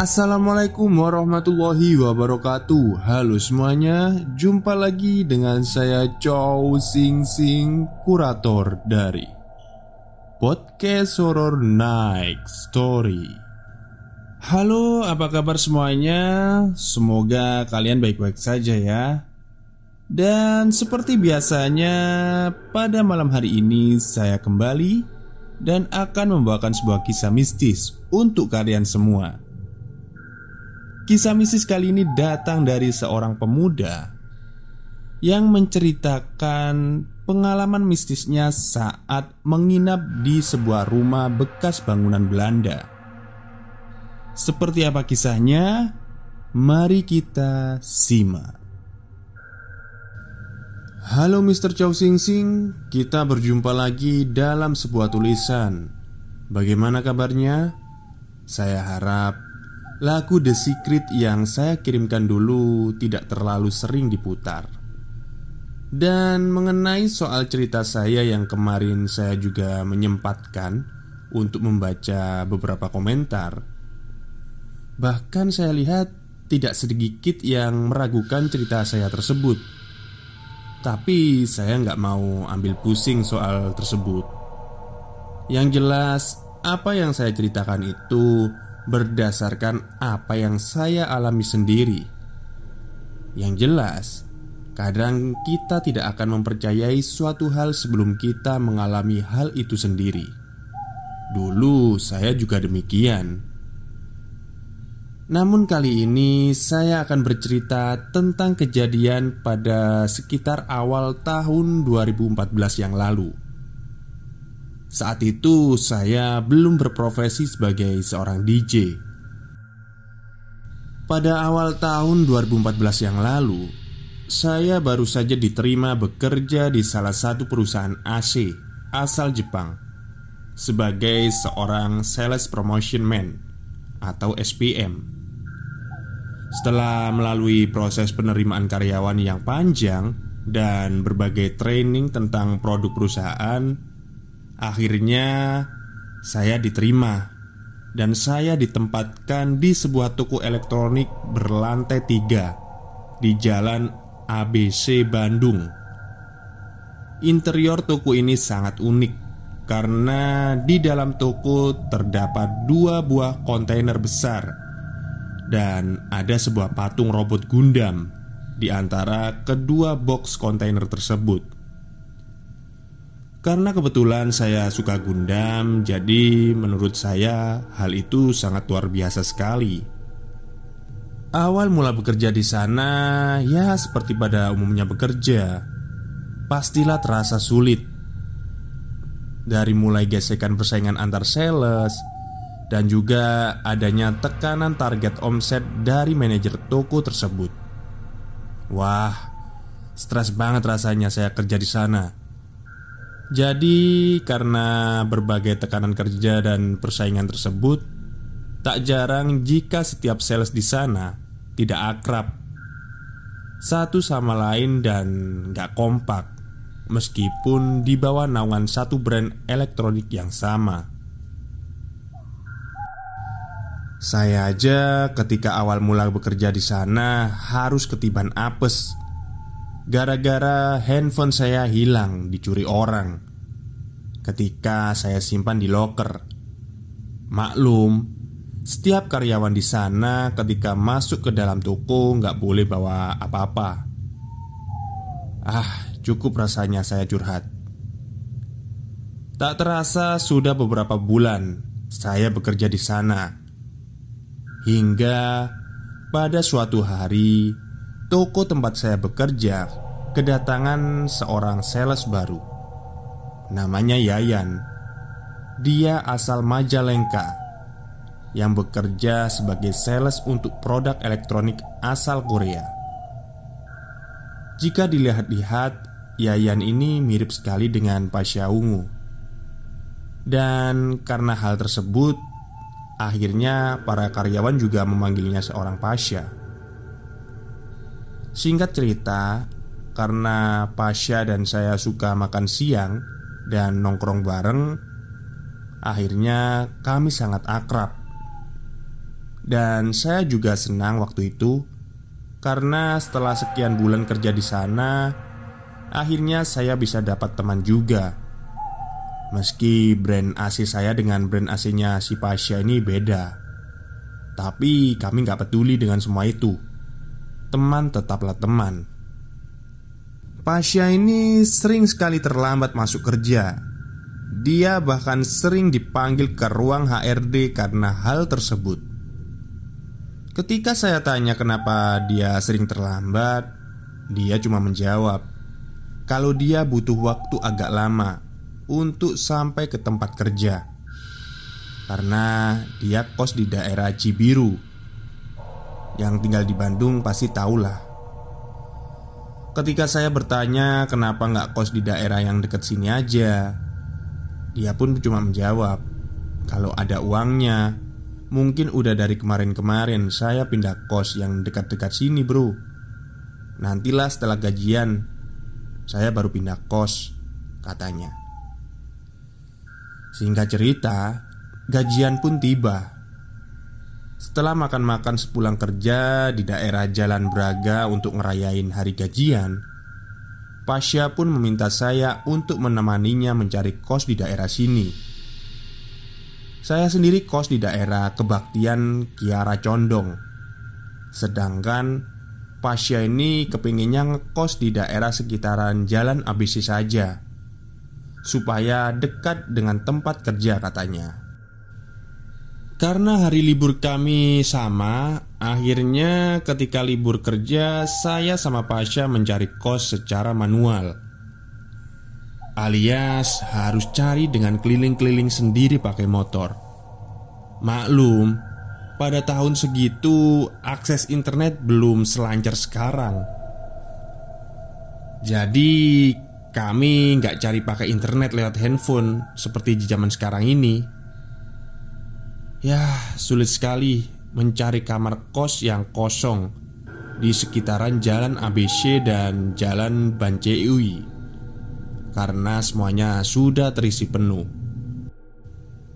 Assalamualaikum warahmatullahi wabarakatuh. Halo semuanya Jumpa lagi dengan saya Chow Sing Sing Kurator dari Podcast Horror Night Story. Halo apa kabar semuanya? Semoga kalian baik-baik saja ya. Dan seperti biasanya Pada malam hari ini saya kembali Dan akan membawakan sebuah kisah mistis Untuk kalian semua Kisah mistis kali ini datang dari seorang pemuda yang menceritakan pengalaman mistisnya saat menginap di sebuah rumah bekas bangunan Belanda. Seperti apa kisahnya? Mari kita simak. Halo Mr. Chow Sing Sing, kita berjumpa lagi dalam sebuah tulisan. Bagaimana kabarnya? Saya harap Lagu The Secret yang saya kirimkan dulu tidak terlalu sering diputar. Dan mengenai soal cerita saya yang kemarin saya juga menyempatkan Untuk membaca beberapa komentar. Bahkan saya lihat tidak sedikit yang meragukan cerita saya tersebut. Tapi saya nggak mau ambil pusing soal tersebut. Yang jelas apa yang saya ceritakan itu berdasarkan apa yang saya alami sendiri. Yang jelas, kadang kita tidak akan mempercayai suatu hal sebelum kita mengalami hal itu sendiri. Dulu saya juga demikian. Namun kali ini saya akan bercerita tentang kejadian pada sekitar awal tahun 2014 yang lalu saat itu saya belum berprofesi sebagai seorang DJ Pada awal tahun 2014 yang lalu Saya baru saja diterima bekerja di salah satu perusahaan AC asal Jepang Sebagai seorang Sales Promotion Man atau SPM Setelah melalui proses penerimaan karyawan yang panjang Dan berbagai training tentang produk perusahaan Akhirnya saya diterima dan saya ditempatkan di sebuah toko elektronik berlantai tiga di jalan ABC Bandung. Interior toko ini sangat unik karena di dalam toko terdapat dua buah kontainer besar dan ada sebuah patung robot Gundam di antara kedua box kontainer tersebut. Karena kebetulan saya suka Gundam, jadi menurut saya hal itu sangat luar biasa sekali. Awal mula bekerja di sana, ya seperti pada umumnya bekerja, pastilah terasa sulit. Dari mulai gesekan persaingan antar sales dan juga adanya tekanan target omset dari manajer toko tersebut. Wah, stres banget rasanya saya kerja di sana. Jadi, karena berbagai tekanan kerja dan persaingan tersebut, tak jarang jika setiap sales di sana tidak akrab satu sama lain dan gak kompak, meskipun di bawah naungan satu brand elektronik yang sama. Saya aja ketika awal mula bekerja di sana harus ketiban apes Gara-gara handphone saya hilang dicuri orang. Ketika saya simpan di loker. Maklum Setiap karyawan di sana ketika masuk ke dalam toko nggak boleh bawa apa-apa. Ah cukup rasanya saya curhat. Tak terasa sudah beberapa bulan saya bekerja di sana. Hingga pada suatu hari toko tempat saya bekerja kedatangan seorang sales baru. Namanya Yayan. Dia asal Majalengka yang bekerja sebagai sales untuk produk elektronik asal Korea. Jika dilihat-lihat, Yayan ini mirip sekali dengan Pasha Ungu. Dan karena hal tersebut, akhirnya para karyawan juga memanggilnya seorang Pasha. Singkat cerita, karena Pasha dan saya suka makan siang dan nongkrong bareng, akhirnya kami sangat akrab. Dan saya juga senang waktu itu karena setelah sekian bulan kerja di sana, akhirnya saya bisa dapat teman juga. Meski brand AC saya dengan brand AC-nya si Pasha ini beda, tapi kami nggak peduli dengan semua itu. Teman tetaplah teman. Pasha ini sering sekali terlambat masuk kerja. Dia bahkan sering dipanggil ke ruang HRD karena hal tersebut. Ketika saya tanya kenapa dia sering terlambat, dia cuma menjawab kalau dia butuh waktu agak lama untuk sampai ke tempat kerja. Karena dia kos di daerah Cibiru. Yang tinggal di Bandung pasti tahulah. Ketika saya bertanya kenapa nggak kos di daerah yang dekat sini aja, dia pun cuma menjawab kalau ada uangnya. Mungkin udah dari kemarin-kemarin saya pindah kos yang dekat-dekat sini bro. Nantilah setelah gajian Saya baru pindah kos Katanya. Singkat cerita Gajian pun tiba Setelah makan-makan sepulang kerja Di daerah Jalan Braga Untuk ngerayain hari gajian Pasha pun meminta saya untuk menemaninya mencari kos di daerah sini. Saya sendiri kos di daerah kebaktian Kiara Condong. Sedangkan Pasya ini kepinginnya ngekos di daerah sekitaran Jalan ABC saja Supaya dekat dengan tempat kerja katanya Karena hari libur kami sama Akhirnya ketika libur kerja Saya sama Pasya mencari kos secara manual. Alias harus cari dengan keliling-keliling sendiri pakai motor. Maklum, pada tahun segitu akses internet belum selancar sekarang. Jadi kami nggak cari pakai internet lewat handphone seperti di zaman sekarang ini Ya sulit sekali mencari kamar kos yang kosong Di sekitaran jalan ABC dan jalan Banceui karena semuanya sudah terisi penuh.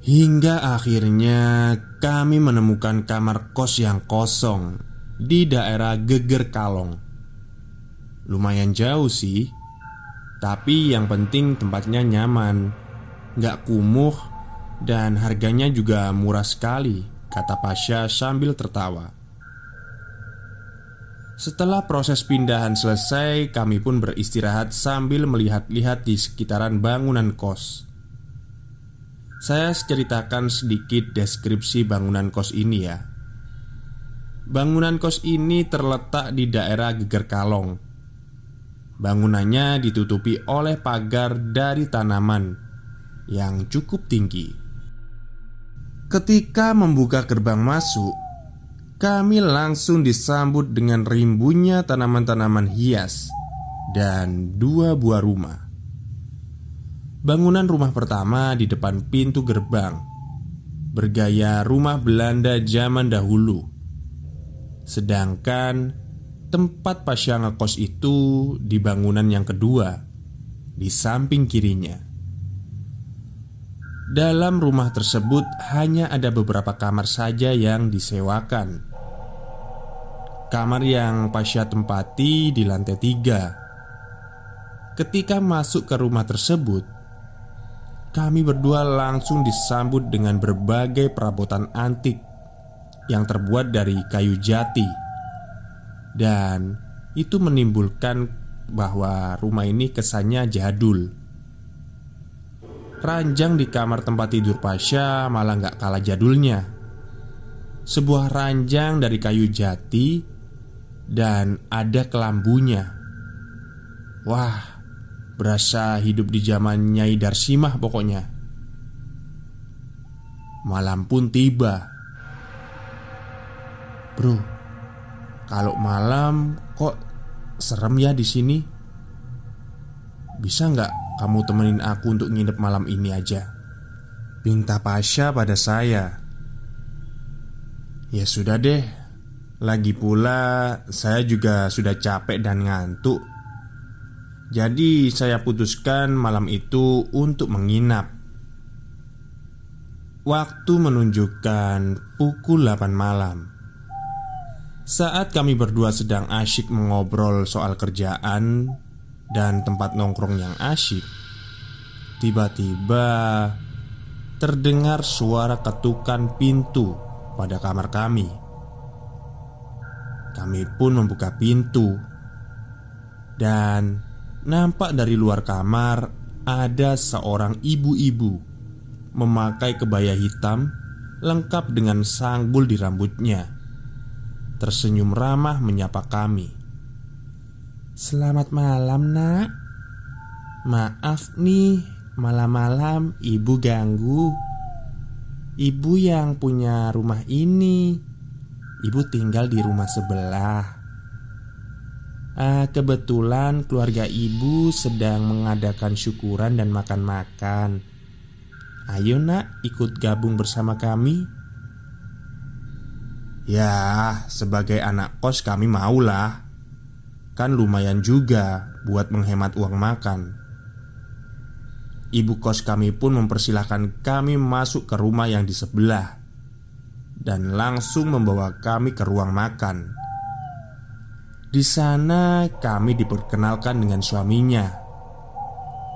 Hingga akhirnya kami menemukan kamar kos yang kosong di daerah Geger Kalong. Lumayan jauh sih, tapi yang penting tempatnya nyaman, gak kumuh, dan harganya juga murah sekali, kata Pasha sambil tertawa. Setelah proses pindahan selesai, kami pun beristirahat sambil melihat-lihat di sekitaran bangunan kos. Saya ceritakan sedikit deskripsi bangunan kos ini ya. Bangunan kos ini terletak di daerah Geger Kalong. Bangunannya ditutupi oleh pagar dari tanaman yang cukup tinggi. Ketika membuka gerbang masuk, kami langsung disambut dengan rimbunya tanaman-tanaman hias dan dua buah rumah. Bangunan rumah pertama di depan pintu gerbang bergaya rumah Belanda zaman dahulu. Sedangkan tempat pasya ngekos itu di bangunan yang kedua di samping kirinya. Dalam rumah tersebut hanya ada beberapa kamar saja yang disewakan. Kamar yang Pasha tempati di lantai tiga. Ketika masuk ke rumah tersebut Kami berdua langsung disambut dengan berbagai perabotan antik Yang terbuat dari kayu jati. Dan itu menimbulkan bahwa rumah ini kesannya jadul Ranjang di kamar tempat tidur Pasha malah nggak kalah jadulnya Sebuah ranjang dari kayu jati dan ada kelambunya. Wah, berasa hidup di zaman Nyai Darsimah pokoknya. Malam pun tiba. Bro, kalau malam kok serem ya di sini? Bisa nggak kamu temenin aku untuk nginep malam ini aja? Pinta Pasha pada saya. Ya sudah deh, lagi pula, saya juga sudah capek dan ngantuk. Jadi, saya putuskan malam itu untuk menginap. Waktu menunjukkan pukul 8 malam Saat kami berdua sedang asyik mengobrol soal kerjaan Dan tempat nongkrong yang asyik Tiba-tiba Terdengar suara ketukan pintu pada kamar kami Kami pun membuka pintu Dan nampak dari luar kamar Ada seorang ibu-ibu memakai kebaya hitam lengkap dengan sanggul di rambutnya. Tersenyum ramah menyapa kami. "Selamat malam, Nak. Maaf nih, malam-malam ibu ganggu. Ibu yang punya rumah ini. Ibu tinggal di rumah sebelah." Ah, kebetulan keluarga ibu sedang mengadakan syukuran dan makan-makan. Ayo nak ikut gabung bersama kami Ya sebagai anak kos kami maulah Kan lumayan juga buat menghemat uang makan Ibu kos kami pun mempersilahkan kami masuk ke rumah yang di sebelah Dan langsung membawa kami ke ruang makan Di sana kami diperkenalkan dengan suaminya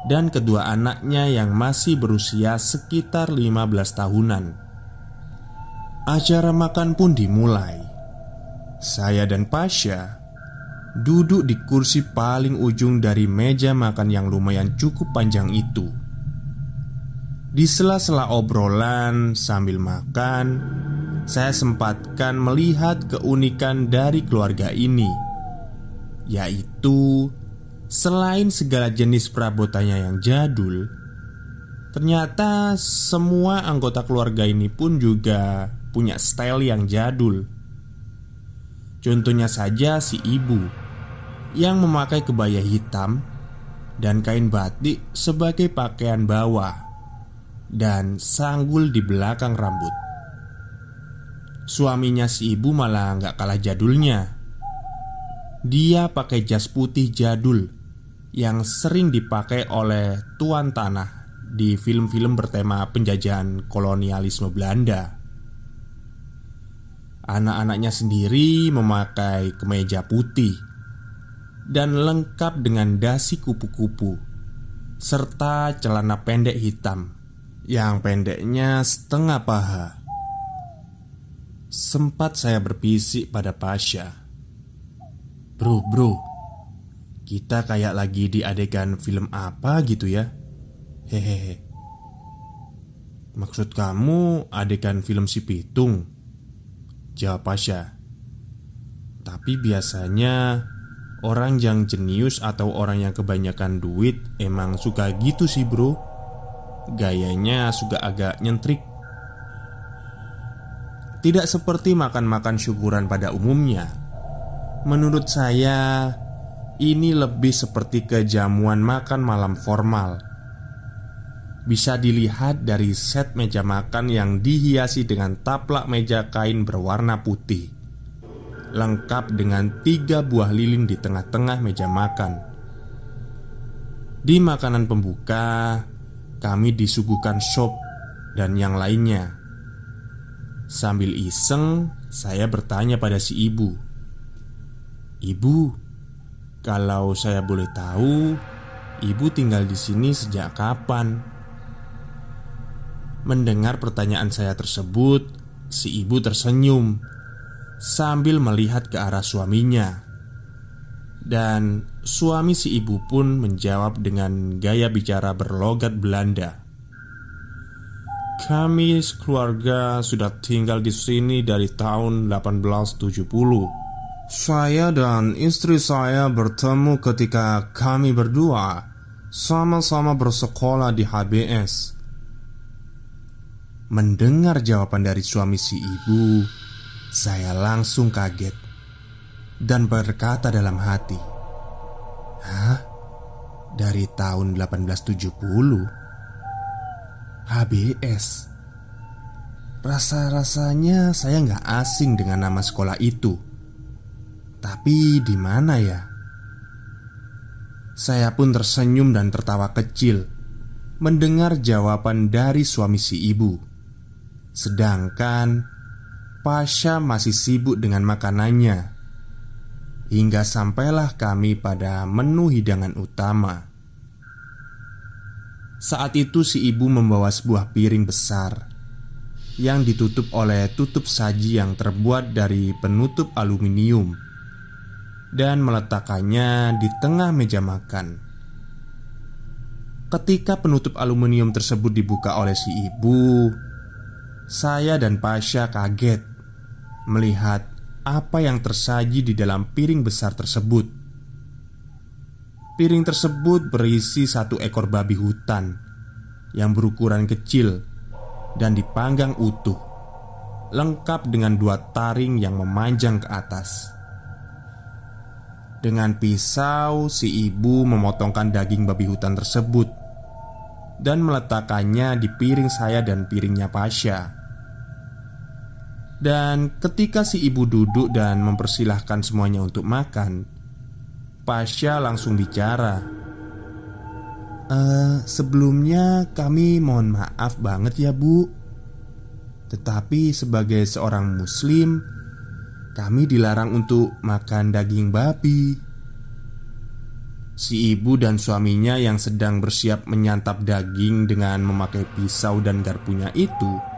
dan kedua anaknya yang masih berusia sekitar 15 tahunan. Acara makan pun dimulai. Saya dan Pasha duduk di kursi paling ujung dari meja makan yang lumayan cukup panjang itu. Di sela-sela obrolan sambil makan, saya sempatkan melihat keunikan dari keluarga ini, yaitu Selain segala jenis perabotannya yang jadul, ternyata semua anggota keluarga ini pun juga punya style yang jadul. Contohnya saja si ibu yang memakai kebaya hitam dan kain batik sebagai pakaian bawah dan sanggul di belakang rambut. Suaminya si ibu malah nggak kalah jadulnya. Dia pakai jas putih jadul yang sering dipakai oleh tuan tanah di film-film bertema penjajahan kolonialisme Belanda. Anak-anaknya sendiri memakai kemeja putih dan lengkap dengan dasi kupu-kupu serta celana pendek hitam yang pendeknya setengah paha. Sempat saya berpisik pada Pasha, "Bro, bro, kita kayak lagi di adegan film apa gitu ya Hehehe Maksud kamu adegan film si Pitung? Jawab Pasha. Tapi biasanya Orang yang jenius atau orang yang kebanyakan duit Emang suka gitu sih bro. Gayanya suka agak nyentrik. Tidak seperti makan-makan syukuran pada umumnya. Menurut saya ini lebih seperti kejamuan makan malam formal. Bisa dilihat dari set meja makan yang dihiasi dengan taplak meja kain berwarna putih, lengkap dengan tiga buah lilin di tengah-tengah meja makan. Di makanan pembuka, kami disuguhkan sop dan yang lainnya. Sambil iseng, saya bertanya pada si ibu, "Ibu, kalau saya boleh tahu, ibu tinggal di sini sejak kapan? Mendengar pertanyaan saya tersebut, si ibu tersenyum sambil melihat ke arah suaminya. Dan suami si ibu pun menjawab dengan gaya bicara berlogat Belanda. Kami keluarga sudah tinggal di sini dari tahun 1870 saya dan istri saya bertemu ketika kami berdua sama-sama bersekolah di HBS. Mendengar jawaban dari suami si ibu, saya langsung kaget dan berkata dalam hati, "Hah? Dari tahun 1870? HBS?" Rasa-rasanya saya nggak asing dengan nama sekolah itu. Tapi di mana ya? Saya pun tersenyum dan tertawa kecil mendengar jawaban dari suami si ibu. Sedangkan Pasha masih sibuk dengan makanannya. Hingga sampailah kami pada menu hidangan utama. Saat itu si ibu membawa sebuah piring besar Yang ditutup oleh tutup saji yang terbuat dari penutup aluminium Dan meletakkannya di tengah meja makan. Ketika penutup aluminium tersebut dibuka oleh si ibu, saya dan Pasha kaget melihat apa yang tersaji di dalam piring besar tersebut. Piring tersebut berisi satu ekor babi hutan yang berukuran kecil dan dipanggang utuh, lengkap dengan dua taring yang memanjang ke atas. Dengan pisau, si ibu memotongkan daging babi hutan tersebut dan meletakkannya di piring saya dan piringnya Pasha. Dan ketika si ibu duduk dan mempersilahkan semuanya untuk makan, Pasha langsung bicara. E, sebelumnya kami mohon maaf banget ya bu Tetapi sebagai seorang muslim Kami dilarang untuk makan daging babi Si ibu dan suaminya yang sedang bersiap menyantap daging dengan memakai pisau dan garpunya itu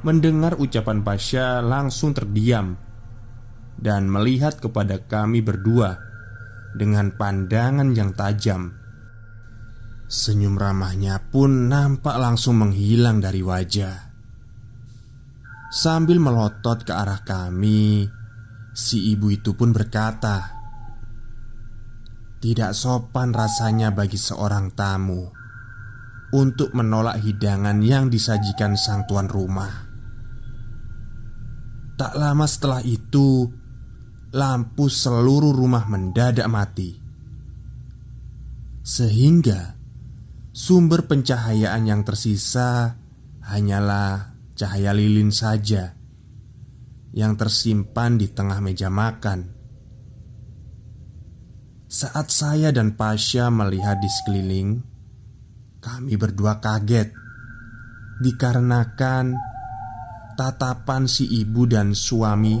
Mendengar ucapan Pasha langsung terdiam Dan melihat kepada kami berdua Dengan pandangan yang tajam Senyum ramahnya pun nampak langsung menghilang dari wajah Sambil melotot ke arah kami Si ibu itu pun berkata tidak sopan rasanya bagi seorang tamu untuk menolak hidangan yang disajikan sang tuan rumah. Tak lama setelah itu, lampu seluruh rumah mendadak mati, sehingga sumber pencahayaan yang tersisa hanyalah cahaya lilin saja yang tersimpan di tengah meja makan. Saat saya dan Pasha melihat di sekeliling, kami berdua kaget dikarenakan tatapan si ibu dan suami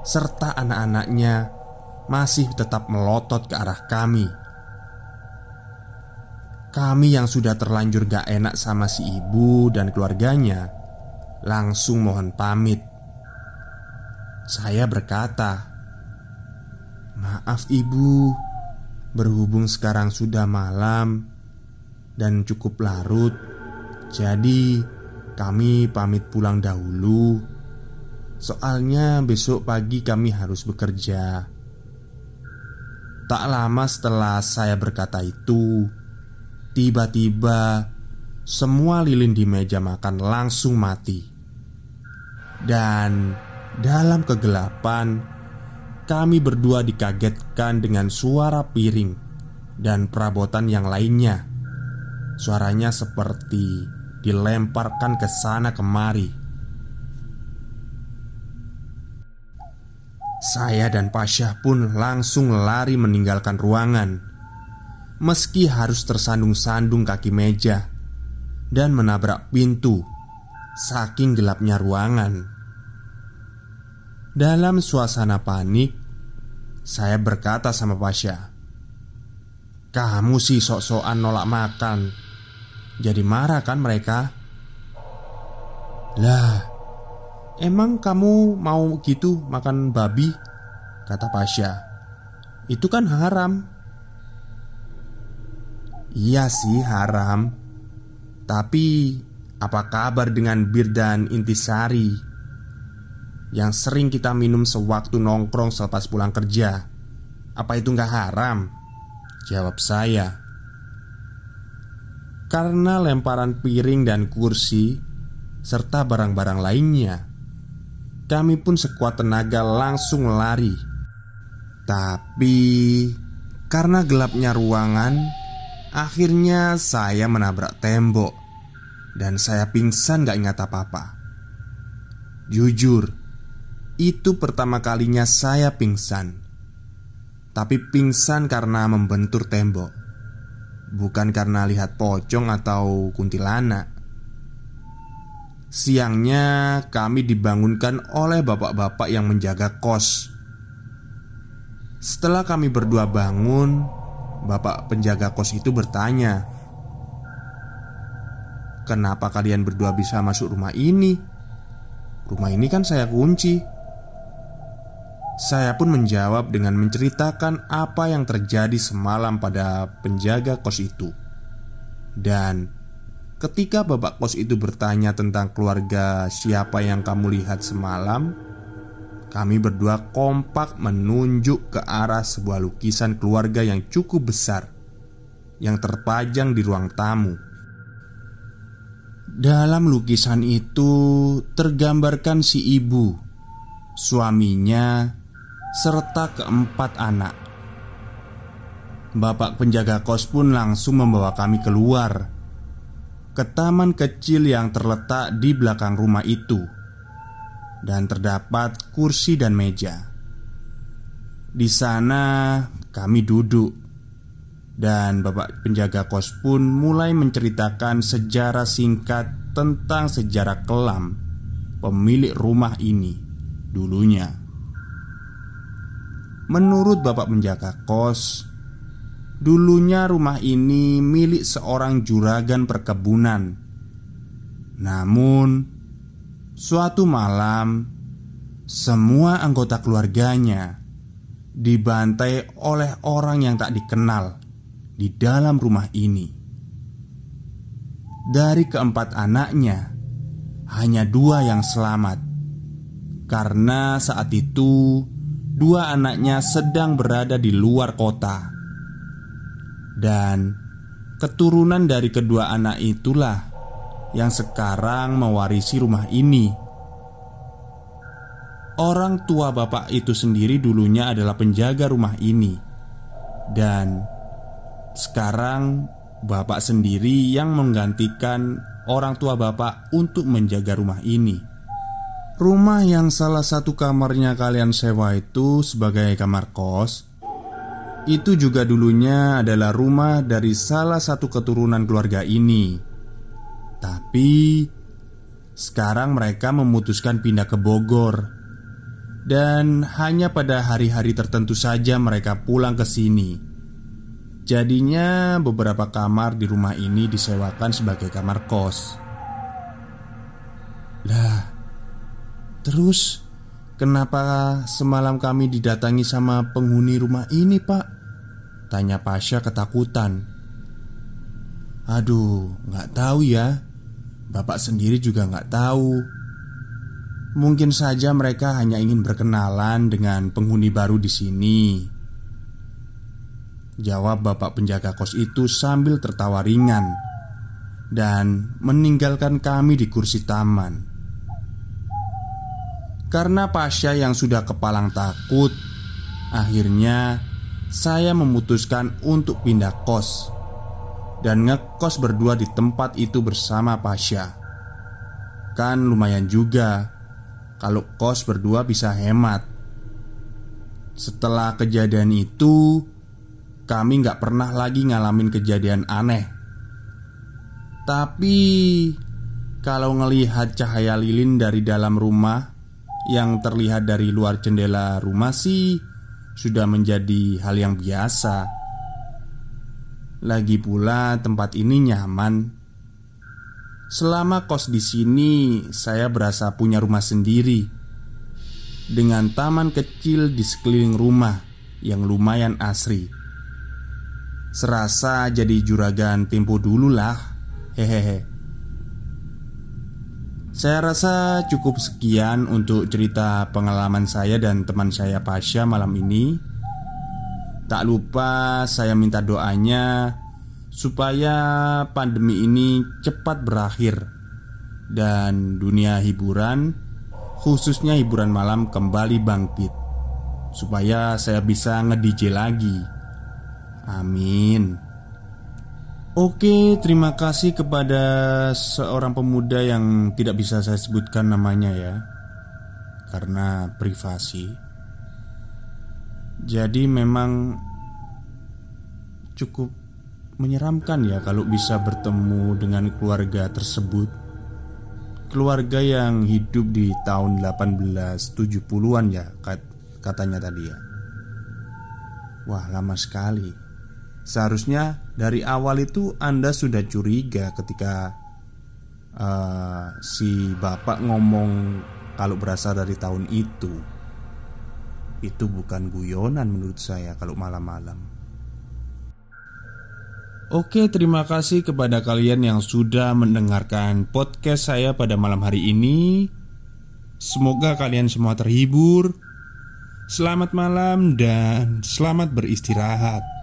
serta anak-anaknya masih tetap melotot ke arah kami. Kami yang sudah terlanjur gak enak sama si ibu dan keluarganya langsung mohon pamit. Saya berkata, "Maaf, ibu." Berhubung sekarang sudah malam dan cukup larut, jadi kami pamit pulang dahulu. Soalnya besok pagi kami harus bekerja. Tak lama setelah saya berkata itu, tiba-tiba semua lilin di meja makan langsung mati. Dan dalam kegelapan, kami berdua dikagetkan dengan suara piring dan perabotan yang lainnya. Suaranya seperti dilemparkan ke sana kemari. Saya dan Pasha pun langsung lari meninggalkan ruangan, meski harus tersandung-sandung kaki meja dan menabrak pintu, saking gelapnya ruangan. Dalam suasana panik, saya berkata sama Pasha Kamu sih sok-sokan nolak makan Jadi marah kan mereka? Lah Emang kamu mau gitu makan babi? Kata Pasha Itu kan haram Iya sih haram Tapi apa kabar dengan bir dan intisari? yang sering kita minum sewaktu nongkrong selepas pulang kerja. Apa itu nggak haram? Jawab saya. Karena lemparan piring dan kursi serta barang-barang lainnya, kami pun sekuat tenaga langsung lari. Tapi karena gelapnya ruangan, akhirnya saya menabrak tembok dan saya pingsan gak ingat apa-apa. Jujur, itu pertama kalinya saya pingsan Tapi pingsan karena membentur tembok Bukan karena lihat pocong atau kuntilanak. Siangnya kami dibangunkan oleh bapak-bapak yang menjaga kos. Setelah kami berdua bangun Bapak penjaga kos itu bertanya Kenapa kalian berdua bisa masuk rumah ini? Rumah ini kan saya kunci Saya pun menjawab dengan menceritakan apa yang terjadi semalam pada penjaga kos itu. Dan Ketika bapak kos itu bertanya tentang keluarga siapa yang kamu lihat semalam Kami berdua kompak menunjuk ke arah sebuah lukisan keluarga yang cukup besar Yang terpajang di ruang tamu. Dalam lukisan itu tergambarkan si ibu Suaminya Serta keempat anak Bapak penjaga kos pun langsung membawa kami keluar ke taman kecil yang terletak di belakang rumah itu, dan terdapat kursi dan meja. Di sana kami duduk, dan bapak penjaga kos pun mulai menceritakan sejarah singkat tentang sejarah kelam pemilik rumah ini dulunya. Menurut bapak penjaga kos, Dulunya rumah ini milik seorang juragan perkebunan. Namun, suatu malam semua anggota keluarganya dibantai oleh orang yang tak dikenal di dalam rumah ini. Dari keempat anaknya, hanya dua yang selamat karena saat itu dua anaknya sedang berada di luar kota dan keturunan dari kedua anak itulah yang sekarang mewarisi rumah ini. Orang tua bapak itu sendiri dulunya adalah penjaga rumah ini, dan sekarang bapak sendiri yang menggantikan orang tua bapak untuk menjaga rumah ini. Rumah yang salah satu kamarnya kalian sewa itu sebagai kamar kos itu juga dulunya adalah rumah dari salah satu keturunan keluarga ini. Tapi sekarang mereka memutuskan pindah ke Bogor, dan hanya pada hari-hari tertentu saja mereka pulang ke sini. Jadinya, beberapa kamar di rumah ini disewakan sebagai kamar kos. Lah, terus Kenapa semalam kami didatangi sama penghuni rumah ini pak? Tanya Pasha ketakutan. Aduh, nggak tahu ya. Bapak sendiri juga nggak tahu. Mungkin saja mereka hanya ingin berkenalan dengan penghuni baru di sini. Jawab bapak penjaga kos itu sambil tertawa ringan Dan meninggalkan kami di kursi taman karena Pasha yang sudah kepalang takut Akhirnya saya memutuskan untuk pindah kos Dan ngekos berdua di tempat itu bersama Pasha. Kan lumayan juga Kalau kos berdua bisa hemat. Setelah kejadian itu Kami nggak pernah lagi ngalamin kejadian aneh. Tapi Kalau ngelihat cahaya lilin dari dalam rumah yang terlihat dari luar jendela rumah sih sudah menjadi hal yang biasa. Lagi pula tempat ini nyaman. Selama kos di sini, saya berasa punya rumah sendiri dengan taman kecil di sekeliling rumah yang lumayan asri. Serasa jadi juragan tempo dulu lah, hehehe. Saya rasa cukup sekian untuk cerita pengalaman saya dan teman saya Pasha malam ini. Tak lupa saya minta doanya supaya pandemi ini cepat berakhir dan dunia hiburan, khususnya hiburan malam kembali bangkit supaya saya bisa nge-DJ lagi. Amin. Oke, terima kasih kepada seorang pemuda yang tidak bisa saya sebutkan namanya ya Karena privasi Jadi memang cukup menyeramkan ya kalau bisa bertemu dengan keluarga tersebut keluarga yang hidup di tahun 1870-an ya katanya tadi ya. Wah, lama sekali. Seharusnya dari awal itu Anda sudah curiga ketika uh, si bapak ngomong kalau berasal dari tahun itu. Itu bukan guyonan menurut saya kalau malam-malam. Oke, terima kasih kepada kalian yang sudah mendengarkan podcast saya pada malam hari ini. Semoga kalian semua terhibur. Selamat malam dan selamat beristirahat.